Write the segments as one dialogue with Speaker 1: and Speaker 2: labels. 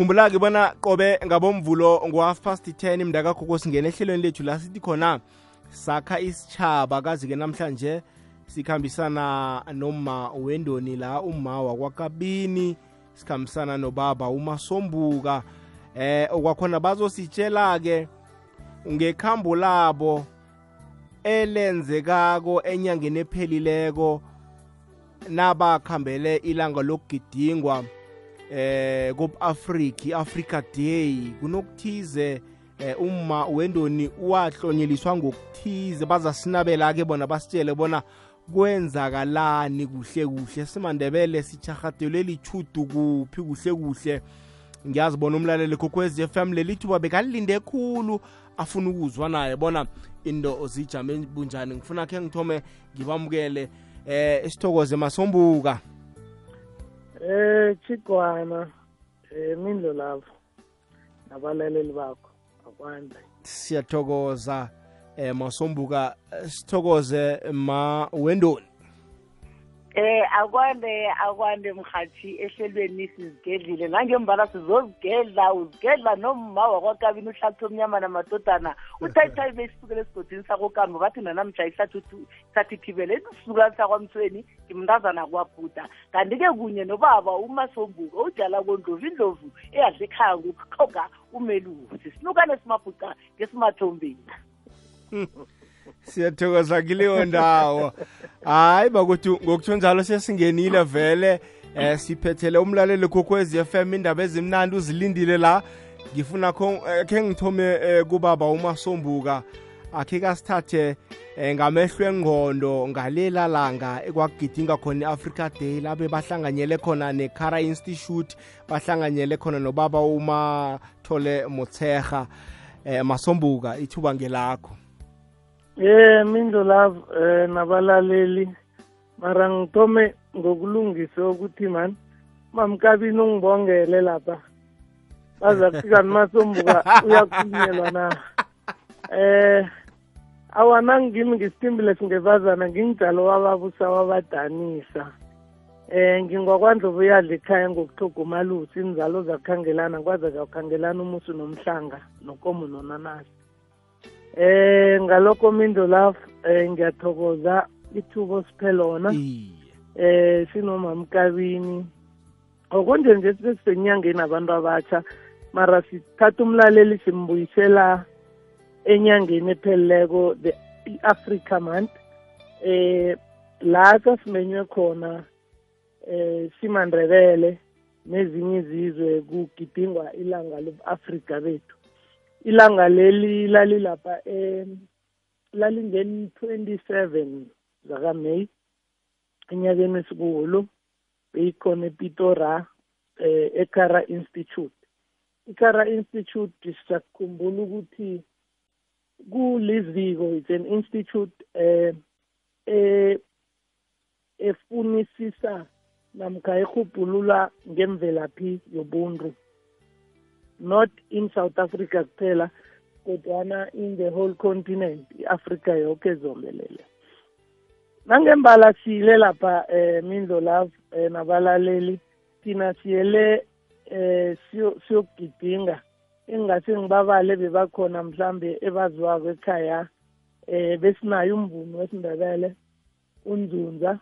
Speaker 1: khumbula-ke bona qobe ngabomvulo ngo-half past 10 imndakakho singena ehlelweni lethu la sithi khona sakha isitshaba kazi-ke namhlanje sikhambisana noma wendoni la uma wakwakabini sikhambisana nobaba umasombuka. Eh okwakhona bazositshela-ke ngekhambo labo elenzekako enyangeni ephelileko nabakhambele ilanga lokugidingwa. Eh kop-afrika i-africa day kunokuthize eh uma wendoni wahlonyeliswa ngokuthize. Bazasinabela-ke bona basitshele bona kwenzakalani kuhle kuhle. Simandebele sichahadelwe lichudu kuphi kuhle kuhle. Ngiyazibona umlaleli kokwez f m leli thuba bekalilinde khulu afuna ukuzwa naye bona into zijame bunjani. Ngifuna khe ngithome ngibamukele eh isithokoze masombuka.
Speaker 2: Eh chigwana eh mindlo lapho nabalaleli bakho akwande.
Speaker 1: Siyathokoza eh masombuka sithokoze ma wendoni.
Speaker 3: Eh akwande akwande mhathi ehlelweni sizigedlile. Nangembala sizozigedla uzigedla nomma wakwakabini uhlathu omnyama namadodana. Uthayithayi besisukele esigodini sakokambo bathi nanamtsha isathu ithibele esisuka sakwamthweni ngimntazana kwabhuda. Kanti-ke kunye nobaba umasombuka ujala kondlovu indlovu eyadla ekhaya ngokukhoga umelusi. Sinukane simabhuca ngesimathombeni
Speaker 1: siyathokoza kileyo ndawo. Hayi bakuthi ngokutsho njalo sesingenile vele eh siphethele umlaleli kokwez FM indaba ezimnandi uzilindile la. Ngifuna khe ngithome kubaba umasombuka. Akhe kasithathe ngamehlo engqondo ngalela langa ekwakugidinga khona i-africa day labe bahlanganyele khona necara institute bahlanganyele khona nobaba umathole motshega eh masombuka ithuba ngelakho.
Speaker 2: Ye mindlo love eh nabalaleli. Mara ngithome ngokulungisa ukuthi man mamkabini ungibongele lapha. Baza kufika nimasombuka uyakhulunyelwa na? Eh awana ngimi ngisitimbile singevazana ngingijalo wababusa wabadanisa. Eh ngingwakwandlovu yadla ekhaya ngokuthoga umalusi inzalo zakhangelana kwaze kakhangelana umusi nomhlanga nokomo nonanasi. Eh ngalokho mindo love eh ngiyathokoza ithubo siphe lona eh sinomamkabini. Okunje nje sisenyangeni abantu abatsha mara sithatha umlaleli simbuyisela enyangeni epheleleko the africa month. Eh la sasimenywe khona eh simandrebele nezinye izizwe kugidingwa ilanga lobu-afrika bethu. Ilanga leli lalilapha um lalingeni-27 zakameyi enyakeni esikulo beyikhona epitora eh eKara Institute. iKara Institute siyakhumbula ukuthi kuliziko it's an institute eh eh efunisisa namkha ehubhulula ngemvelaphi yobuntu. Not in South Africa kuphela kodwana in the whole continent i-Africa yonke zombelele nangembala siyile lapha eh mindlo love eh, nabalaleli thina siyele eh siyokugidinga. Engingase ngibabale bebakhona mhlambe ebaziwako ekhaya eh besinayo umvumo wesindebele unzunza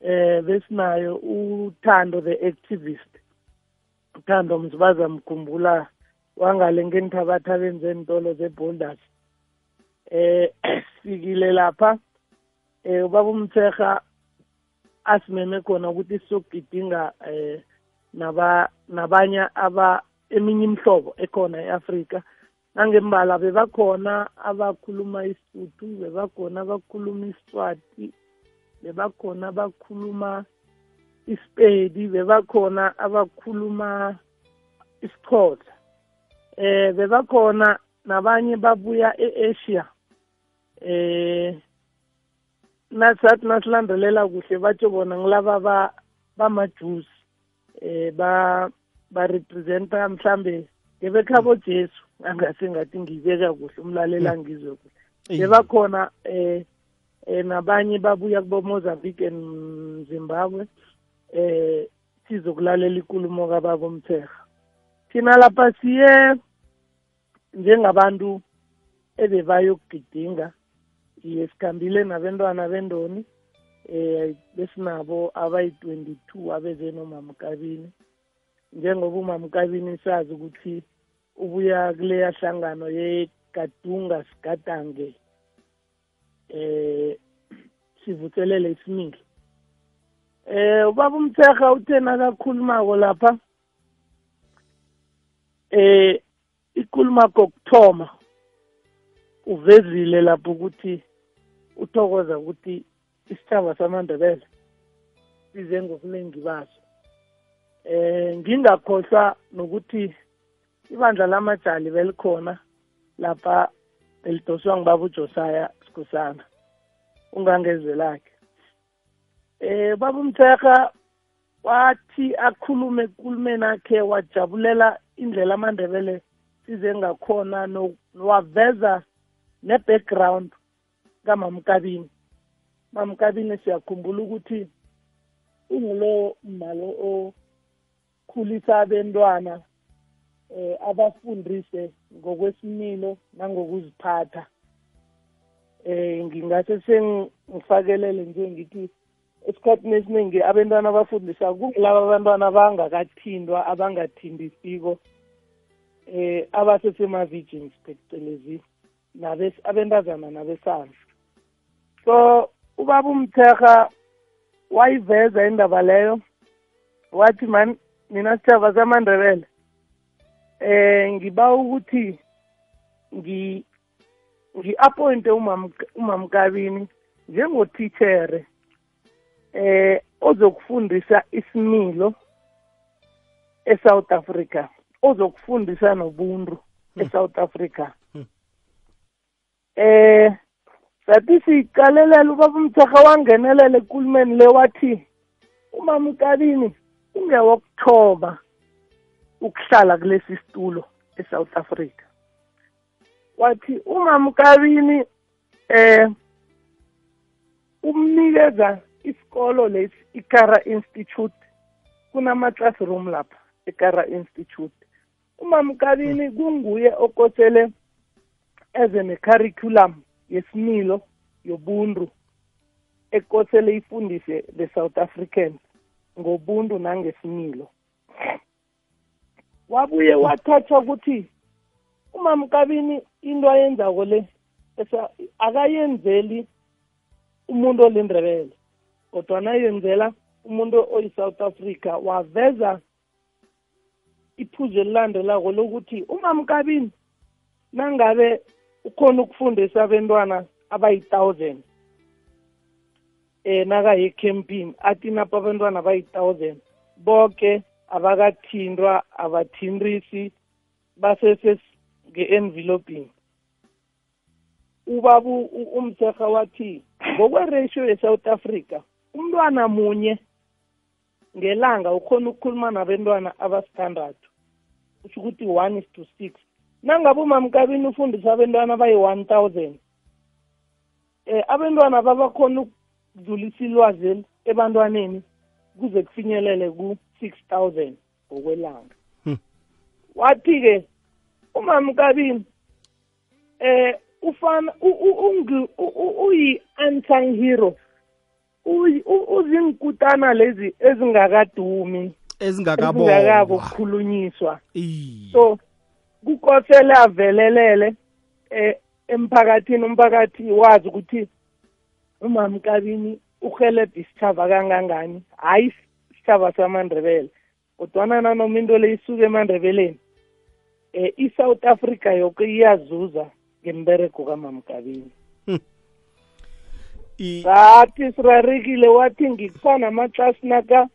Speaker 2: eh besinayo uthando the activist. Uthando mzibaza mkhumbula wangale ngenithabathabeni zentolo zeboulders. Eh sifikile lapha eh ubaba umtserha asimeme khona ukuthi sizokugidinga eh naba nabanye aba eminye imhlobo ekhona eAfrika. Nangembala bebakhona abakhuluma isuthu bebakhona abakhuluma iswati bebakhona abakhuluma isipedi bebakhona abakhuluma isixhosa. Eh bebakhona nabanye babuya eAsia. Eh nasathi nasilandelela kuhle batsho bona ngilaba bamajusi eh ba barepresenta mhlambe ngebekhabo Jesu. Angase ngathi ngibeka kuhle umlalela ngizwe kuhle. Bebakhona eh eh nabanye babuya kubo Mozambique and Zimbabwe eh sizokulalela ikulumo kababa umtherha thina lapha siye njengabantu ebebayokugidinga iye sikhambile nabentwana bendoni eh besinabo abayi-22 abeze nomamkabini njengoba umamkabini sazi ukuthi ubuya kuleya hlangano yegadunga sigadange eh sivuthelele isimilo. Eh ubaba umtherha uthe nakakhulumako lapha. Eh ikhuluma kokuthoma. Uvezile lapho ukuthi uthokoza ukuthi isithaba samandebele size ngobuningi baso. Eh ngingakhohlwa nokuthi ibandla lamajali belikhona lapha elidoswa ngibaba ujosaya sikhosana ungangezelakhe. Eh baba umtherha wathi akhulume ekulumeni akhe wajabulela indlela amandebele size ngakhona waveza ne-background kamamkabini. Mamkabini siyakhumbula ukuthi ungulo malo okhulisa abentwana eh abafundise ngokwesimilo nangokuziphatha. Eh ngingase sengifakelele nje ngithi esikhathini esiningi abantwana abafundisa kulaba abantwana abangakathindwa abangathindisiko eh abasesema-virgins phecelezi abentazana nabesana so ubaba umtherha wayiveza indaba leyo wathi man mina sithaba samandebele eh ngiba ukuthi ngi ngi-appointe umamkabini njengotithere eh ozokufundisa isimilo eSouth Africa ozokufundisa nobuntu eSouth Africa. Eh sathi siqalelela ubaba umtherha wangenelela ekulumeni le wathi umamkabini ungewokuthoba ukuhlala kulesi situlo eSouth Africa. Wathi umamkabini eh umnikeza isikolo lesi ikara institute kunama-classroom lapha ekara institute. Umamkabini kunguye okosele eze ne-curriculum yesimilo yobuntu ekosele ifundise the south africans ngobuntu nangesimilo. Wabuye wathatha ukuthi umamkabini into ayenzako le akayenzeli umuntu olindebele. Kodwana yenzela umuntu oyi-south africa waveza iphuzu elilandelako lokuthi umamkabini nangabe ukhona ukufundisa abentwana abayi-thousand eh nakaye ecampini athi napha abantwana bayi-thousand bonke abakathindwa abathindisi basese nge-enveloping ubabu umtherha wathi ngokweratio ye-south africa umntwana munye ngelanga ukhona ukukhuluma nabentwana abasithandathu kusho ukuthi one is to six nangabe umamkabini ufundisa abentwana abayi-one thousand eh abentwana babakhona ukudlulisa ilwazi ebantwaneni kuze kufinyelele ku-six thousand ngokwelanga wathi-ke umamkabini eh ufana uyi-unsung hero uzinkutana lezi ezingakadumi ezingakabo ukukhulunyiswa so kukosele avelelele eh emphakathini umphakathi wazi ukuthi umamkabini uhelebha isithaba kangangani. Hayi isithaba samandebele kodwana nanoma into le isuke emandebeleni eh i-south africa yoke iyazuza ngembereko kamamkabini. Sathi sirarekile wathi ngikufana amaklasi naka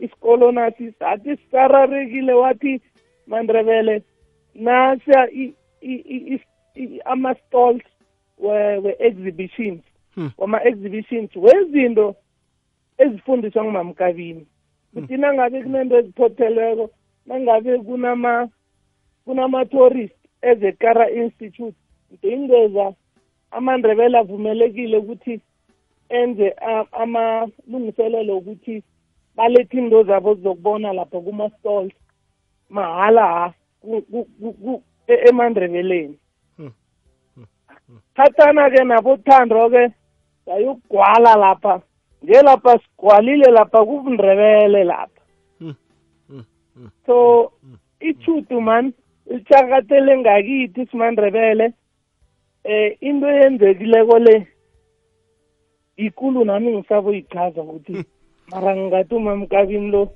Speaker 2: isikolo nasi sathi sisararekile wathi mandrebele nasa ama-stalls we-exhibitions wama-exhibitions wezinto ezifundiswa ngumamkabini. Kuthi nangabe kunento eziphothelweko nangabe kunama kunama-tourist ezekara institute ngingeza amandrebele avumelekile ukuthi enze amalungiselelo ukuthi balethe into zabo zizokubona lapho kuma-stalls mahala ha emandrebeleni thathana-ke nabothando-ke yayokugwala lapha nje lapha sigwalile lapha kubundrebele lapha. So ichudu man lichakatele ngakithi simandrebele eh into eyenzekileko le ikulu nami ngisaboyichaza ukuthi mara ngingathi umamkabini lo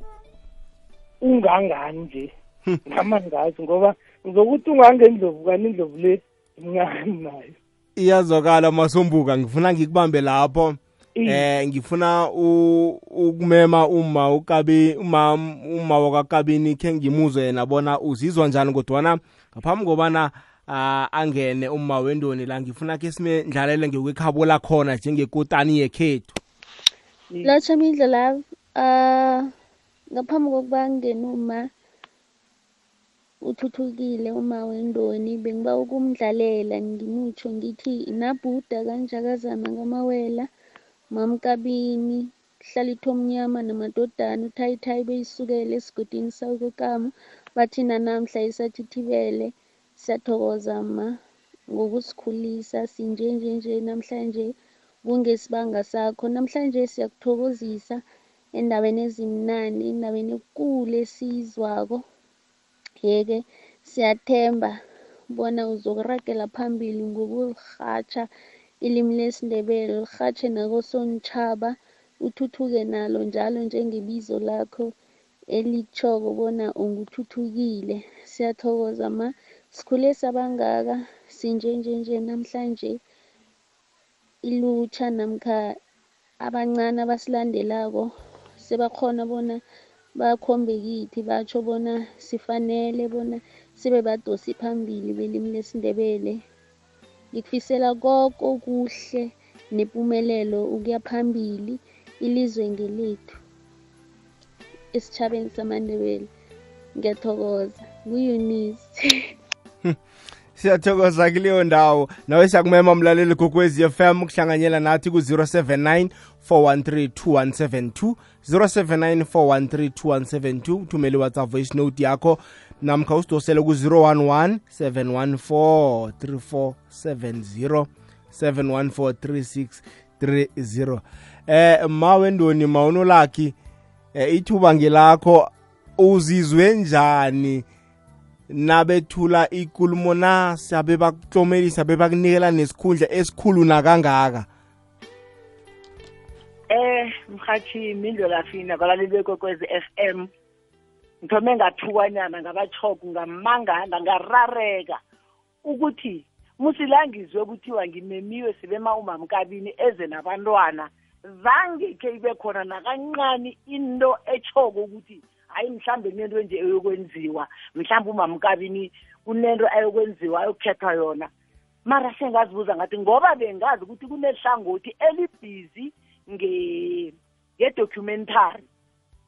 Speaker 2: ungangani nje? Nama ngazi ngoba ngizokuthi ungangendlovu kanti indlovu le mncane nayo.
Speaker 1: Iyazwakala masombuka ngifuna ngikubambe lapho. Eh ngifuna ukumema uma ukabi uma uma wakakabini khe ngimuzwe yena bona uzizwa njani kodwana ngaphambi kobana angene uma wendoni la ngifuna ke sime ndlalele ngekwekhabo lakhona njengekotani yekhethu.
Speaker 4: Lotsha mindlela uh ngaphambi kokuba ngene uma uthuthukile uma wendoni bengiba ukumdlalela ngimutsho ngithi inabhuda kanjakazana ngamawela mamkabini hlalithwa omnyama namadodana uthayithayi beyisukele esigodini sakokamu bathi nanamhla isathithibele siyathokoza ma. Ngokusikhulisa sinje nje nje namhlanje kungesibanga sakho. Namhlanje siyakuthokozisa endaweni ezimnandi endaweni ekulu esiyizwako yeke siyathemba bona uzokuragela phambili ngokulirhatsha ilimi lesindebele lirhatshe nakosontjhaba uthuthuke nalo njalo njengebizo lakho elitshoko bona unguthuthukile. Siyathokoza ma. Sikhule sabangaka sinjenjenje namhlanje ilutjha namkha abancane abasilandelako sebakhona bona bakhombe kithi batsho bona sifanele bona sibe badosi phambili belimi lesindebele. Ngikufisela koko okuhle nempumelelo ukuya phambili ilizwe ngelethu esitshabeni samandebele. Ngiyathokoza. Ngueunice
Speaker 1: siyathokoza kuleyo ndawo. Nawe siyakumema mlaleli kokwezi FM kuhlanganyela nathi ku-079 413 2172 079 413 2172 uthumele whatsapp voice note yakho namkha usidosele ku-011 714 3470 714 3630 eh mawendoni mawunolakhi eh, ithuba ngelakho uzizwe njani nabethula ikulumo na sabe bakutlomelisa bebakunikela nesikhundla esikhulu nakangaka?
Speaker 3: Eh mhathi mindlo lafina balaleli bekwekwezi FM ngithome ngathukanyana ngabachoko ngamangala ngarareka ukuthi musilangizwe kuthiwa ngimemiwe sibema umamkabini eze nabantwana zange ke ibe khona nakancane into echoko ukuthi hayi mhlambe kunento nje eyokwenziwa mhlambe umamkabini kunento ayokwenziwa ayokukhethwa yona. Mara sengazibuza ngathi ngoba bengazi ukuthi kunehlangothi elibhizi ngedocumentary.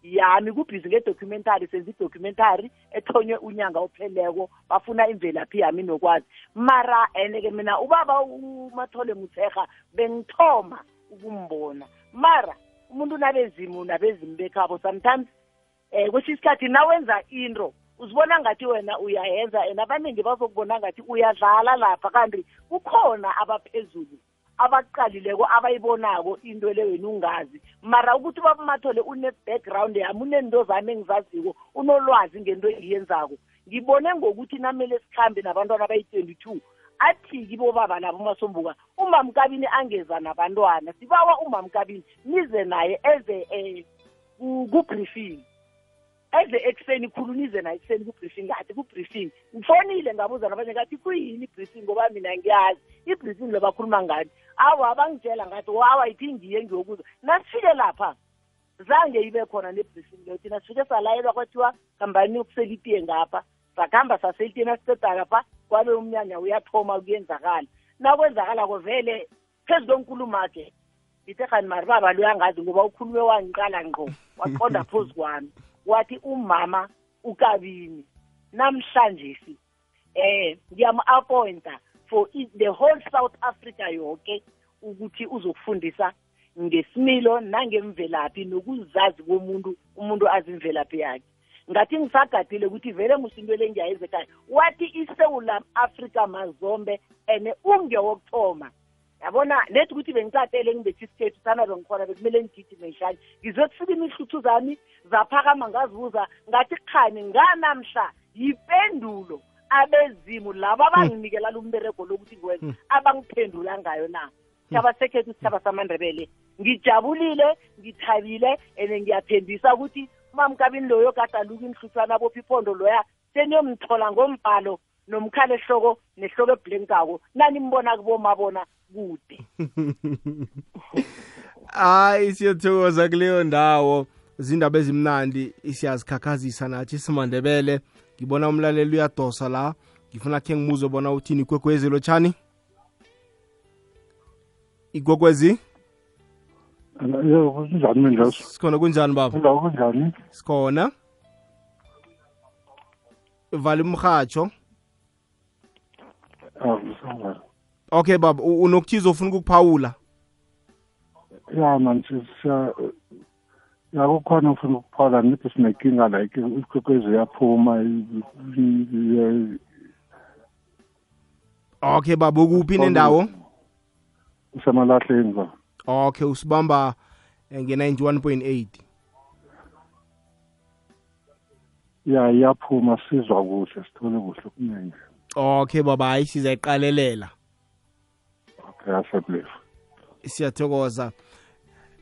Speaker 3: Yami kubhizi ngedocumentary senza idocumentary ethonywe unyanga opheleko bafuna imvelaphi yami nokwazi. Mara and-ke mina ubaba umathole mutseha bengithoma ukumbona. Mara umuntu nabezimu nabezimu bekhabo sometimes eh kwesinye isikhathi nawenza into uzibona ngathi wena uyayenza and abaningi bazokubona ngathi uyadlala lapha kanti kukhona abaphezulu abaqalileko abayibonako into le wena ungazi. Mara ukuthi babumathole une-background yami unento zami engizaziko unolwazi ngento engiyenzako. Ngibone ngokuthi namele sikhambe nabantwana abayi-twenty-two athi kibo baba labo umasombuka umamkabini angeza nabantwana sibawa umamkabini nize naye eze um ku-briefing. Eze ekuseni khulunize naye ekuseni ku-briefing ngathi ku-briefing ngifonile ngabuza nabanye ngathi kuyini i-briefing? Ngoba mina ngiyazi i-briefing lo bakhuluma ngani? Awa abangitshela ngathi wawa ithi ngiye ngiyokuza nasifike lapha zange ibe khona ne-briefing leyo thina sifike salayelwa kwathiwa hambani ukusela itiye ngapha. Sakuhamba saselitiye nasiceda lapha kwabe umnyanya uyathoma kuyenzakala nakwenzakalako vele phezu kwenkulumakhe ngithe khani mari baba luyangazi ngoba ukhulume wangiqala ngqo waqonda phozu kwami. Wathi umama ukabini? Namhlanje si eh ngiyam-appointa for the whole south africa yonke ukuthi uzokufundisa ngesimilo nangemvelaphi nokuzazi komuntu umuntu azi imvelaphi yakhe. Ngathi ngisagadile ukuthi vele musinto le ngiyayenza ekhaya. Wathi isewula afrika mazombe and ungewokuthoma yabona nethi ukuthi bengicatele ngibethi isikhethu sana bengikhona bekumele ngigijime ngishane ngizokufika imihluthu zami zaphakama ngazibuza ngathi khani nganamhla yipendulo abezimu labo abanginikela lumbereko lokuthi ngiwenza abangiphendula ngayo na. Sithaba sekhethu sithaba samandebele. Ngijabulile ngithabile and ngiyathembisa ukuthi umamkabini loyo kade aluka inhluthwana bophi iphondo loya seniyomthola ngombhalo nomkhala ehloko nehloko ebhlenkako nanimbona kubomabona kude.
Speaker 1: Hayi siyothokoza kuleyo ndawo. Zindaba ezimnandi siyazikhakhazisa nathi simandebele. Ngibona umlaleli uyadosa la. Ngifuna khe ngimuze bona uthini ikwekwezi lotshani ikwekwezi
Speaker 5: yebo kunjani mindloso
Speaker 1: sikhona kunjani baba?
Speaker 5: Indawo kunjani?
Speaker 1: Sikhona. Vala umrhatsho
Speaker 5: akusangani
Speaker 1: okay baba unokuthiza ofuna ukukuphawula?
Speaker 5: Ya manje siya ya kukhona ufuna ukuphawula nithi sinenkinga like ikwekwezi yaphuma i- i- i-
Speaker 1: okay baba ukuphi nendawo?
Speaker 5: Usemalahleni ba
Speaker 1: okay usibamba eh, nge-91.8
Speaker 5: ya iyaphuma sizwa kuhle sithole kuhle kuningi
Speaker 1: okay baba hayi sizayiqalelela.
Speaker 5: Okay
Speaker 1: siyathokoza.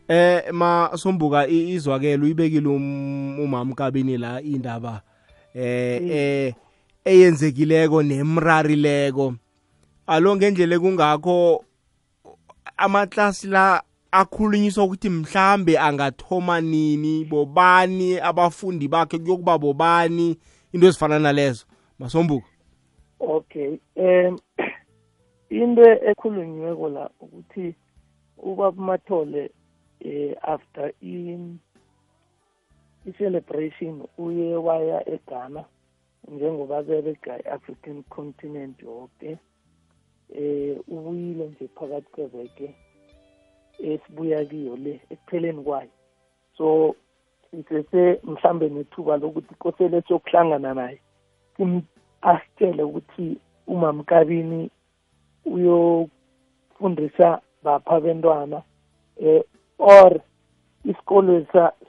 Speaker 1: Eh ma sombuka i- izwakele uyibekile um- umama kabini la indaba eh eh eyenzekileko nemrarileko. Alo ngendlela kungakho amaklasi la akhulunyiswa ukuthi mhlambe angathoma nini bobani abafundi bakhe kuyokuba bobani into ezifana nalezo. Masombuka
Speaker 2: okay um into ekhulunyiweko la ukuthi ubaba mathole eh after i i-celebration uye waya eghana njengoba berega i-african continent yoke eh ubuyile nje phakathi kweveke esibuya kiyo le ekupheleni kwayo. So sisese mhlambe nethuba lokuthi kosele siyokuhlangana naye asitshele ukuthi umamkabini uyofundisa bapha bentwana eh or isikolo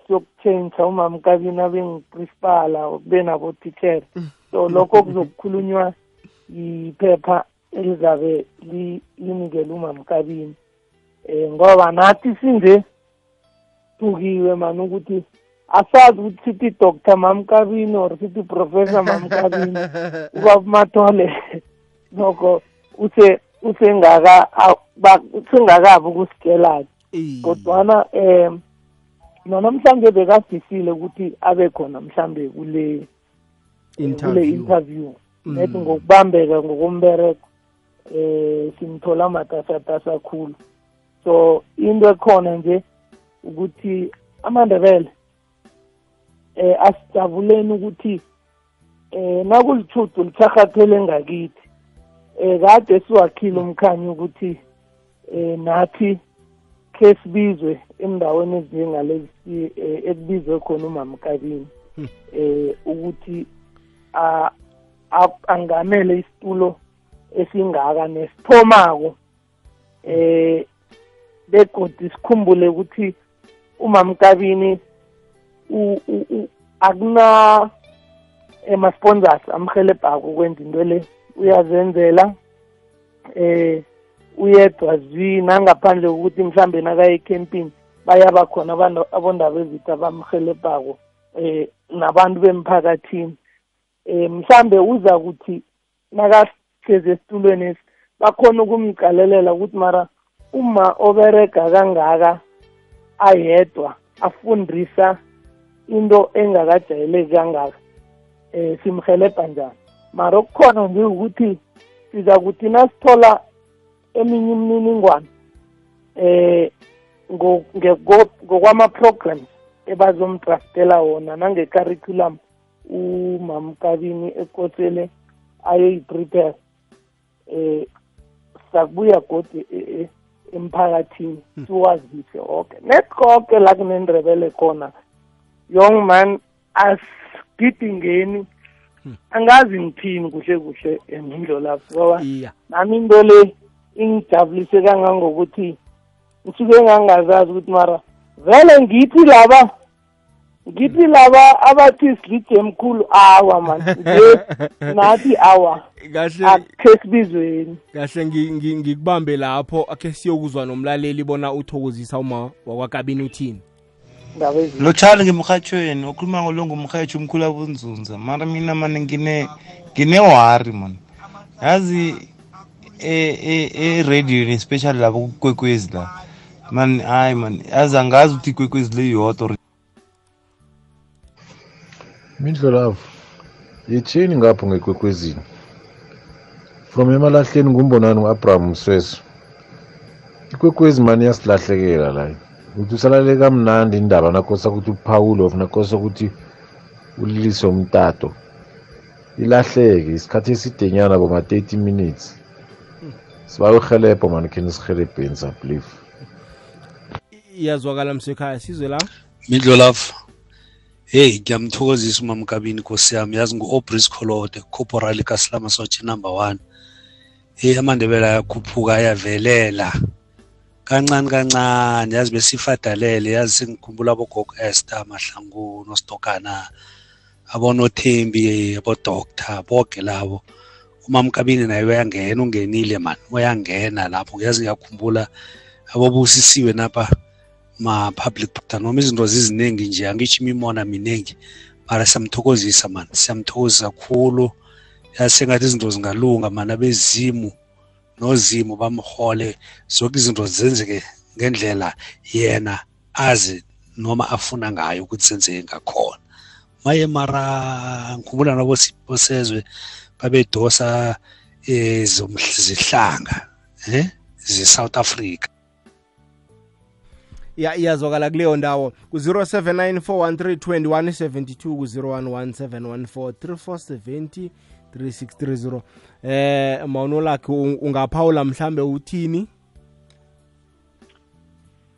Speaker 2: siyokutshentsha umamkabini abe ngiprincipala kube nabo-teacher. So lokho kuzokukhulunywa yiphepha elizabe li- linikele umamkabini. Eh ngoba nathi sinje thukiwe mani ukuthi asazi ukuthi sithi doctor mamkabini or sithi professor mamkabini. Ubaba mathole nokho use usengaka aw- ba- usengakabi ukusikela
Speaker 1: Eh,
Speaker 2: kodwana um nanamhlanje bekadisile ukuthi abe khona mhlambe kule kule
Speaker 1: interview.
Speaker 2: interview.
Speaker 1: Mm.
Speaker 2: nethi ngokubambeka ngokombereko eh simthola matasatasa khulu. So into ekhona nje ukuthi amandebele eh asijabuleni ukuthi eh nakulithudu litharhathele ngakithi eh kade siwakhile umkhanyo ukuthi eh nathi ke sibizwe endaweni ezinjengalezi eh, ekubizwe khona umamkabini eh ukuthi a- angamele isitulo esingaka nesithomako eh begodi sikhumbule ukuthi umamkabini akuna ema-sponsors amhelebhako ukwenza into le uyazenzela eh uyedwa zwi nangaphandle kokuthi mhlambe nakaye ecampini bayaba khona abondaba ezitha bamhelebhako eh nabantu bemphakathini. Eh mhlambe uza ukuthi nakahlezi esitulweni esi bakhona ukumqalelela ukuthi mara uma oberega kangaka ayedwa afundisa into engakajayeleki kangaka eh simhelebha njani mara okukhona nje ukuthi siza kuthi nasithola eminye imininingwane ngeko- ngokwama-programs ebazomdraftela wona nange-curriculum umamkabini ekosele ayoyi-prepare eh sakubuya godi e- e- emphakathini siwazise okay net konke la kunendrebele khona young man as gidingeni angazi ngithini kuhle kuhle emindlo lapho ngoba nami into le ingijabulise kangangokuthi ngisuke ngangazazi ukuthi mara vele ngithi laba ngithi laba abathi silide emkhulu awa man. Nje nathi awa akhe sibizweni
Speaker 1: kahle ngi- ngi- ngikubambe lapho akhe siyokuzwa nomlaleli bona uthokozisa uma wakwakabini uthini.
Speaker 6: Lotshani ngemrhatshweni okhuluma ngolo ngumrhatsho umkhulu abunzunza mara mina mani ngine ngine-wari man yazi eradioni especially lapho kukwekwezi la. Man hayi man yazi angazi ukuthi ikwekwezi le yodwa
Speaker 7: mindlolavu yethini ngapho ngekwekwezini? From emalahleni ngumbonani u-abraham msweso ikwekwezi mani iyasilahlekela la ukuthi usalale kamnandi indaba nakosa ukuthi upawulof nakosa ukuthi ulilise umtato. Ilahleke isikhathi esidenyana boma-30 minutes. Siba uhelebho mani kheni sihelebheni sablief
Speaker 1: iyazwakala msekhaya sizwe la?
Speaker 8: Mindlolavu heyi ngiyamthokozisa umamkabini nkosi yami. Yazi ngu-obris colode corporal kasilama sotshe number one. Heyi amandebela ayakhuphuka ayavelela. Kancane kancane. Yazi besifadalele. Yazi sengikhumbula abogogo esther mahlangu nostokana abonothembi abodoktar bonke labo. Umamkabini naye uyangena ungenile mani uyangena lapho. Yazi ngiyakhumbula abobusisiwe napha ma-public doctor noma izinto ziziningi nje angitsho imimona miningi mara siyamthokozisa mani siyamthokozisa kakhulu. Yazi sengathi izinto zingalunga mani abezimu nozimu bamhole zonke izinto zenzeke ngendlela yena azi noma afuna ngayo ukuthi zenzeke ngakhona. Maye mara ngikhumbula nabosezwe babedosa eh zihlanga eh ze-south africa.
Speaker 1: Ya iyazwakala kuleyo ndawo. Ku-079 413 ku-011 3630 eh mawuno lakhe ungaphawula mhlambe uthini?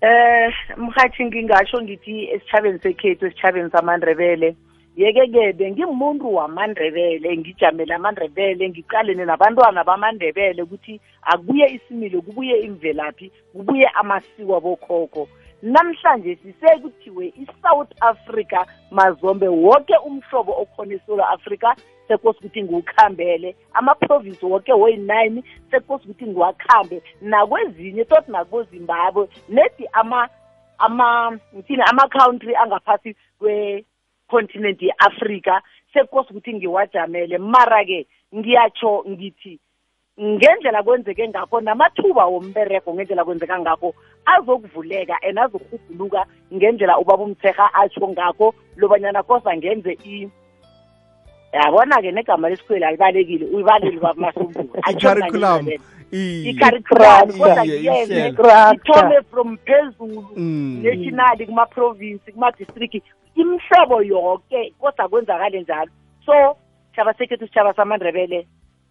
Speaker 3: Eh mhathi ngingasho ngithi esitshabeni sekhethu esitshabeni samandrebele yeke-ke bengimuntu wamandrebele ngijamele amandrebele ngiqalene nabantwana bamandebele ukuthi akubuye isimilo kubuye imvelaphi kubuye amasiko abokhokho. Namhlanje sisekuthiwe i-south africa mazombe wonke umhlobo okhona esouth africa sekose ukuthi ngiwukhambele. Amaprovinsi wonke woyi-nine sekose ukuthi ngiwakhambe. Nakwezinye tot nakozimbabwe nedi ama ama ngithini ama-country angaphasi kwe-continent ye-afrika sekose ukuthi ngiwajamele. Mara-ke ngiyatsho ngithi ngendlela kwenzeke ngakho namathuba wombereko ngendlela kwenzeka ngakho azokuvuleka and azokurhubhuluka ngendlela ubaba umtherha atsho ngakho lobanyana kosa ngenze i yabona-ke negama lesikhweli alibalekile uyibaleli babamasombulu
Speaker 1: I-curriculum. Iye.
Speaker 3: i-curriculum kodwa
Speaker 1: Iye,
Speaker 3: ngiyeze
Speaker 1: ihlelo.
Speaker 2: Ikrata.
Speaker 3: ithome from phezulu
Speaker 1: Mm.
Speaker 3: nationally kuma-province kuma-district imhlobo yonke kodwa kwenzakale njalo so sitshaba sekhethu sitshaba samandrebele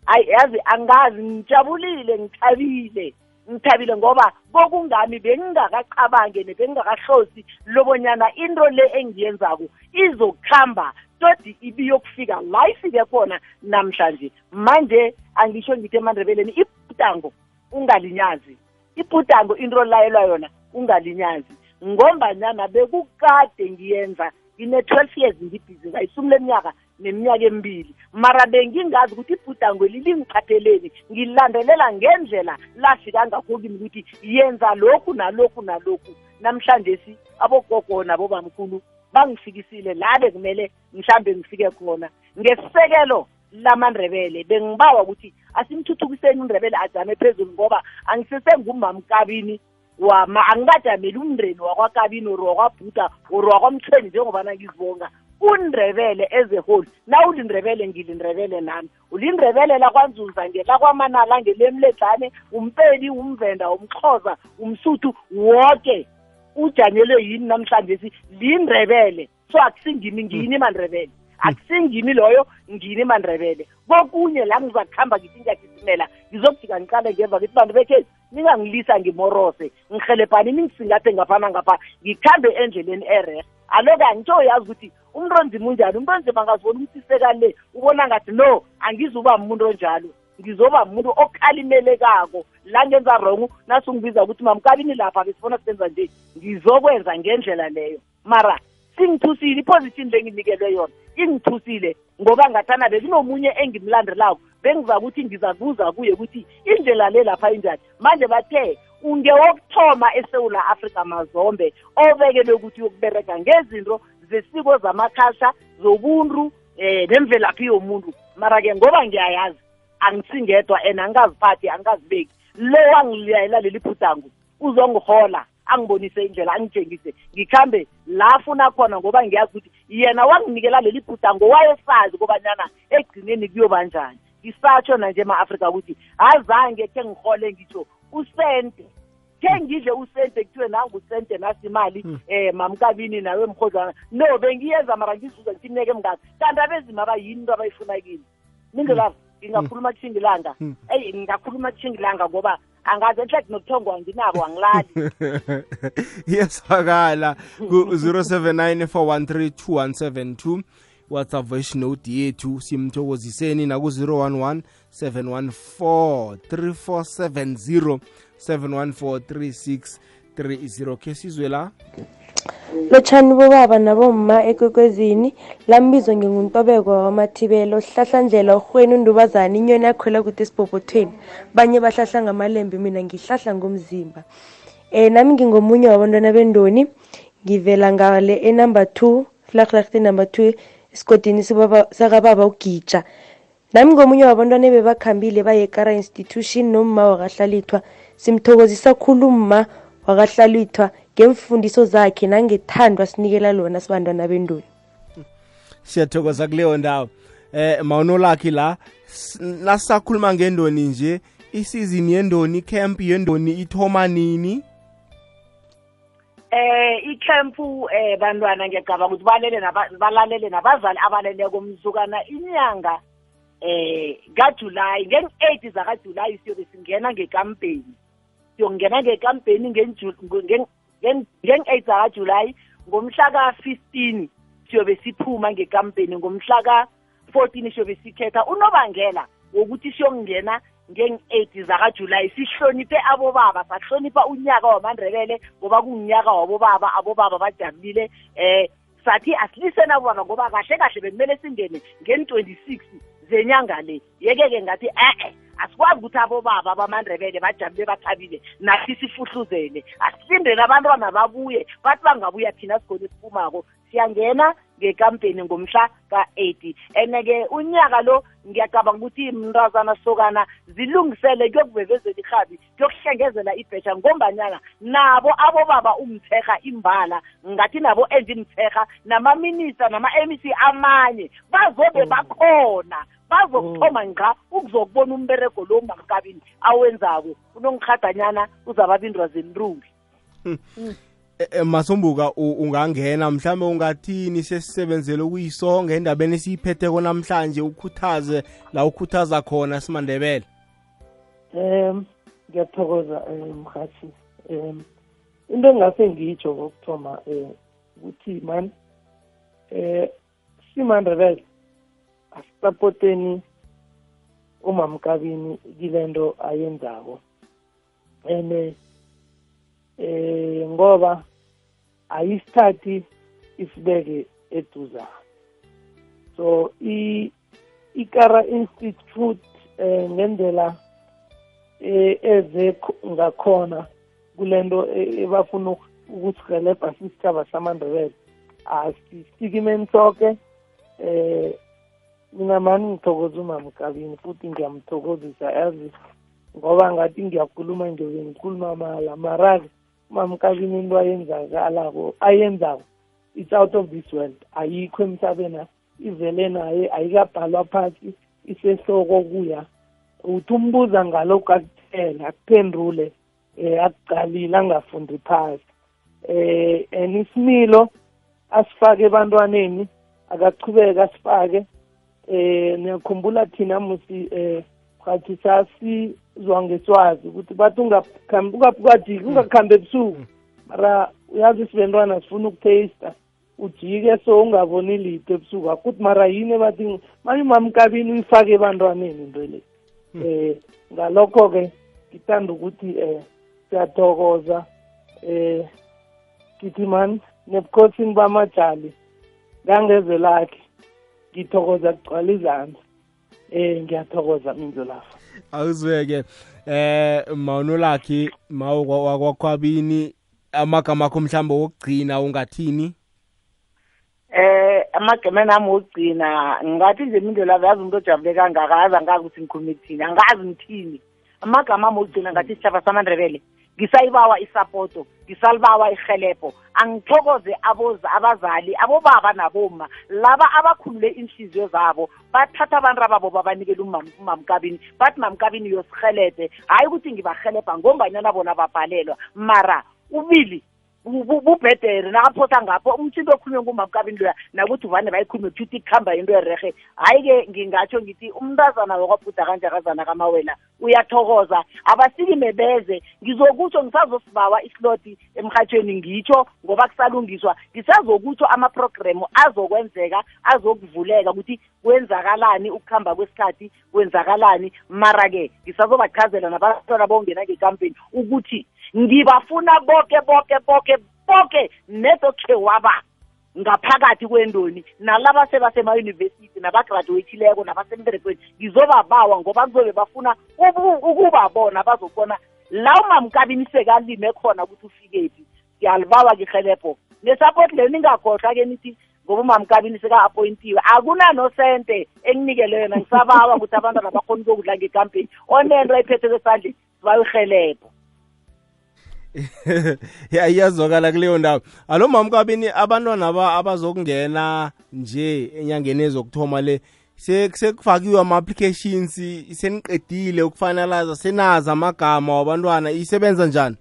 Speaker 3: ayi yazi angazi ngijabulile ngithabile ngithabile ngoba kokungami bengingakacabange nebengingakahlosi lobonyana into le engiyenzako izokuhamba todi ibiyokufika la ifike khona namhlanje. Manje angisho ngithi emandrebeleni ibhutango ungalinyazi. Ibhutango into layelwa yona ungalinyazi. Ngombanyana bekukade ngiyenza ngine-twelve years ngibhizi ngayisumi leminyaka neminyaka emibili. Mara bengingazi ukuthi ibhudango lilingiphatheleni ngilandelela ngendlela lafika ngakho kimi ukuthi yenza lokhu nalokhu nalokhu. Namhlanje si abogogo nabobamkhulu bangifikisile la bekumele mhlambe ngifike khona. Ngesisekelo lamandrebele bengibawa ukuthi asimthuthukiseni undrebele ajame phezulu ngoba angisesengumamkabini wama angikajameli umndeni wakwakabini or wakwabhuda or wakwamthweni njengobana ngizibonga undrebele as a whole na ulindrebele ngilindrebele nami. Ulindrebele lakwanzunza ngelakwamanala ngelemledlane umpeli umvenda umxhosa umsuthu woke ujanyelwe yini namhlanje si? Lindrebele so akusingimi ngini mandrebele akusingimi loyo ngini mandrebele kokunye la ngizakuhamba ngithi ngiyagisimela ngizokufika ngiqale ngemva ngithi bantu bekhethu ningangilisa ngimorose. Ngihelebhani ningisingathe ngapha nangapha ngikhambe endleleni erehe aloke angitsho yazi ukuthi umuntu onzima unjani? Umuntu onzima angazibona ukuthi sekale ubona ngathi no angizuba muntu onjalo. Ngizoba umuntu okhalimelekako la ngenza wrong nasungibiza ukuthi mamkabini lapha besifuna sisenza nje. Ngizokwenza ngendlela leyo. Mara singithusile iposition lenginikelwe yona. Ingithusile ngoba ngathana bekunomunye engimlandelako bengiza ukuthi ngizakuza kuye ukuthi indlela le lapha injani. Manje bathe ungewokuthoma esewula afrika mazombe obekelwe ukuthi uyokubereka ngezinto zesiko zamakhasha zobuntu eh nemvelaphi yomuntu. Mara-ke ngoba ngiyayazi angisingedwa and angikaziphathi angikazibeki lo wangilayela leli bhudangu uzongihola angibonise indlela angitshengise. Ngikhambe la afuna khona ngoba ngiyazi ukuthi yena wanginikela leli bhudango wayesazi kobanyana ekugcineni kuyobanjani ngisatsho nanje ema-afrika ukuthi azange khe ngihole ngitsho usente. Khe ngidle usente kuthiwe nangusente nasimali um mamkabini nawe mhodlwana no bengiyenza mara ngizuza ngithi mneke mngaka kanti abezima abayini into abayifuna kini ningelava ngingakhuluma kushingilanga eyi ngingakhuluma kushingilanga ngoba angazi enhle nokuthongwa nginabo angilali.
Speaker 1: Iyasakala. Ku-079 413 whatsapp voice note yethu simthokoziseni naku-011 714 3470 714 3630 khe sizwe la?
Speaker 9: Lotshani bobaba nabomma ekwekwezini lambizwa nginguntobeko wamathibelo hlahlandlela urhweni undubazana inyoni akhwela kude esibhobhothweni banye bahlahla ngamalembe mina ngihlahla ngomzimba. Um nami ngingomunye wabantwana bendoni ngivela ngale enumber two flagrecht enumber two esigodini sakababa ugija. Nami ngomunye wabantwana bebakhambile baye ekara institution nomma wakahlalithwa. Simthokozisa khulu umma wakahlalithwa ngemfundiso zakhe nangethandwa sinikela lona sibantwana bendoni
Speaker 1: siyathokoza kuleyo ndawo. Eh mawunolakhi la nasisakhuluma ngendoni nje isizini yendoni icamp yendoni ithoma nini?
Speaker 3: Eh icampu eh bantwana ngiyacabanga ukuthi balele balalele nabazali abaleleko mzukana inyanga eh kaJuly ngen-8 zakaJuly siyobe singena ngekampeni siyongena ngekampeni ngen-8 zakaJuly ngomhla ka-15 siyobe siphuma ngekampeni ngomhla ka-14 siyobe sikhetha unobangela wokuthi siyongena ngen-8 zakaJuly sihloniphe abobaba sahlonipha unyaka wamandebele ngoba kungunyaka wabobaba abobaba bajabulile eh sathi asiliseni abobaba ngoba kahle kahle bekumele singene ngen-26 zenyanga le. Yeke-ke ngathi e-e asikwazi ukuthi abobaba bamandebele bajabule bathabile nathi sifuhluzele asilindele abantwana babuye bathi bangabuya thina sigone siphumako siyangena ngekampeni ngomhla ka-8 and-ke unyaka lo ngiyacabanga ukuthi mntazana sokana zilungisele kuyokuvevezela irhabi kuyokuhlengezela ibhesha ngombanyana nabo abobaba umtherha imbala ngathi nabo enje imtherha namaminista nama-mec amanye bazobe bakhona bazokuthoma ngqa ukuzokubona umberego lo mamkabini awenzako. Unongihadanyana uzababindwa zenturungi
Speaker 1: Eh, eh, masombuka u- ungangena mhlawumbe ungathini sesisebenzele ukuyisonga endabeni esiyiphetheko namhlanje ukhuthaze la ukhuthaza khona simandebele?
Speaker 2: Um ngiyathokoza um mhathi. Um into engase ngitsho kokuthoma um ukuthi mani um simandebele asisapoteni umamkabini kile nto ayenzako. And eh ngoba ayisithathi isibeke eduza so i ikara institute eh ngendlela eh eze kh- ngakhona kulento e- ebafuna uk- ukusihelebha sisitshaba samandebele. Asisikimeni soke eh mina mani ngithokoza umamkabini futhi ngiyamthokozisa yazi ngoba ngathi ngiyakhuluma ngiyobe ngikhuluma mala mara-ke umamkabini into ayenzakalako ayenzako. It's out of this world. Ayikho emhlabeni ivele naye ayikabhalwa phasi isehloko kuya. Uthi umbuza ngalokhu akuthele akuphendule um akucalile angafundi phasi. Um and isimilo asifake ebantwaneni akachubeke asifake. Eh niyakhumbula thina musi eh khathi sasizwa ngeswazi ukuthi bathi ungakhambi ungajiki ungakhambi ebusuku. Mara uyazi isibentwana sifuna ukutaster ujike so ungaboni litho ebusuku. Akuthi mara yini bathi manje mamkabini uyifake ebantwaneni into le? Eh ngalokho-ke ngithanda ukuthi eh siyathokoza. Eh ngithi mani nebukhosini bamajali ngangeze lakhe ngithokoza kugcwala izandla. Eh ngiyathokoza mindlulafa
Speaker 1: awuzweke eh mawunolakhi mawu wakwakhwabini amagama akho mhlawumbe wokugcina ungathini?
Speaker 3: Eh amagama nami wokugcina ngathi nje imindlo lavo yazi umuntu ojabule kangaka yazi angazi ukuthi ngikhulume kuthini angazi ngithini. Amagama ami wokugcina ngathi isitshaba samandebele ngisayibawa isapoto ngisalibawa ihelebho angithokoze aboza abazali abobaba naboma laba abakhulule inhliziyo zabo bathatha abantu ababo babanikele umamkabini bathi mamkabini yosihelede hhayi ukuthi ngibahelebha ngombanyana bona babhalelwa. Mara ubili bubhedere nakaphosa ngapho umthinto okhulunywe ngumamkabini loya nakuthi vane bayikhulume kuthi kuhamba into erehe hhayi-ke ngingatsho ngithi umntazana wakwabhuda kanjakazana kamawela uyathokoza. Abasikime beze ngizokutsho ngisazosibawa isloti emhatshweni ngitsho ngoba kusalungiswa. Ngisazokutsho amaprogramu azokwenzeka azokuvuleka ukuthi kwenzakalani ukuhamba kwesikhathi kwenzakalani. Mara-ke ngisazobachazela nabantwana bongena ngekampeni ukuthi ngibafuna boke boke boke boke nedokhe waba ngaphakathi kwendoni. Nalaba sebasemayunivesithi nabagraduathileko nabasemberekweni ngizobabawa ngoba kuzobe bafuna ukubabona bazobona la umamkabini sekalime khona ukuthi ufikephi. Ngiyalibawa kihelebho nesapoti leyo ningakhohlwa-ke nithi ngoba umamkabini seka-appointiwe akunanosente enginikele yona. Ngisabawa ukuthi abantwana bakhona ukokudla ngekampeni onento ayiphethe kwesandleni sibayihelebho
Speaker 1: ya iyazwakala kuleyo ndawo. Alo mamkabini abantwana aba abazokungena nje enyangeni ezokuthoma le sekufakiwe ama-applications seniqedile ukufanalaza senazi amagama wabantwana isebenza njani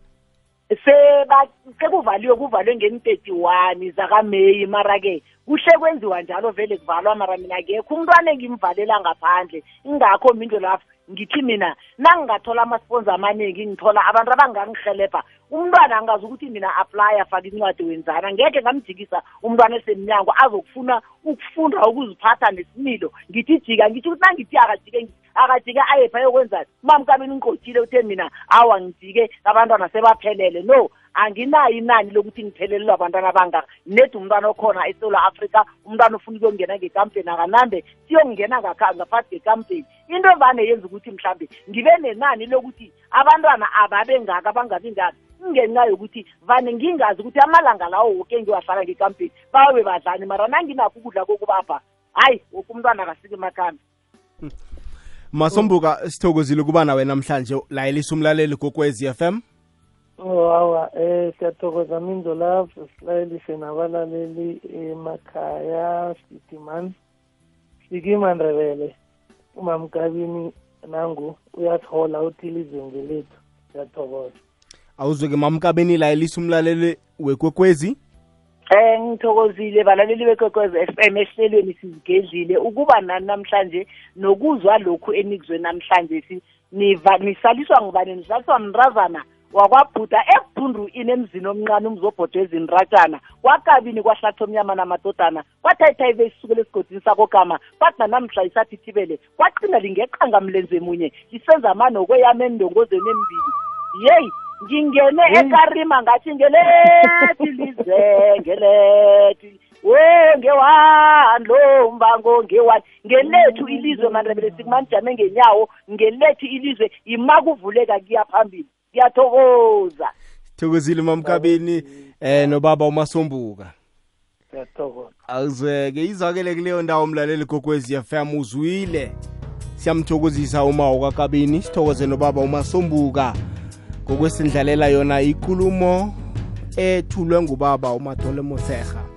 Speaker 3: sekuvaliwe kuvalwe ngeni-thirty one zakameyi mara-ke kuhle kwenziwa njalo vele kuvalwa mara mina kekho umntwana engimvalela ngaphandle ingakho mindlo lapho ngithi mina nangingathola amasponsa amaningi ngithola abantu abangangihelebha umntwana angazi ukuthi mina apply afake incwadi wenzana. Ngekhe ngamjikisa umntwana esemnyango azokufuna ukufunda ukuziphatha nesimilo. Ngithi jika ngithi ukuthi nangithi akajike akajike ayephi ayokwenzani umamkabini ngigqothile uthe mina awa ngijike abantwana sebaphelele. No anginayo inani lokuthi ngiphelelelwe abantwana abangaka. Nedi umntwana okhona esewula afrika umntwana ufuna ukuyongena ngekampeni akanambe siyongena ngaphakathi ngekampeni into vane yenza ukuthi mhlambe ngibe nenani lokuthi abantwana ababe ngaka bangabi ngaka ingenxa yokuthi vane ngingazi ukuthi amalanga lawo woke ngiwahlala ngekampeni bawe badlani. Mara nanginakho ukudla kokubapha hayi woke umntwana akasike emakhambi
Speaker 1: masombuka sithokozile ukuba nawe namhlanje. Layelisa umlaleli kokwezi f m.
Speaker 2: Oh awa eh siyathokoza mindo lapho silayelise nabalaleli emakhaya sithi man sikimandrebele umamkabini nangu uyathola uthi ilizwe lethu. Siyathokoza.
Speaker 1: Awuzwe-ke mamkabeni layelisa umlaleli wekwekwezi.
Speaker 3: Eh ngithokozile balaleli bekwekwezi FM ehlelweni sizigedlile. Ukuba nani namhlanje nokuzwa lokhu enikuzwe namhlanje niva nisaliswa ngubani? Nisaliswa mntazana wakwabhuda ebuphundu inemzini omncane umzobhodwe ezinratshana kwakabini kwahlatha omnyama namadodana? Kwathayithayibe isukela esigodini sakogama kwathi nanamhla isathithibele kwaqina lingeqanga mlenze munye. Isenza amanokweyama endongozweni embili. Yeyi! Ngingene ekarima ngathi ngelethi lize ngelethi wo ngewani lo mbango ngewani ngelethu ilizwe mandebele sikumanijame ngenyawo. Ngelethu ilizwe imakuvuleka kuya phambili. Ngiyathokoza.
Speaker 1: Thokozile mamkabini eh nobaba umasombuka.
Speaker 2: Siyathokoza
Speaker 1: awuzweke izwakele kuleyo ndawo mlaleli kokwezi FM uzwile. Siyamthokozisa uma wakakabini sithokoze nobaba umasombuka. Ngokwesindlalela yona ikulumo ethulwe ngubaba umathole moseha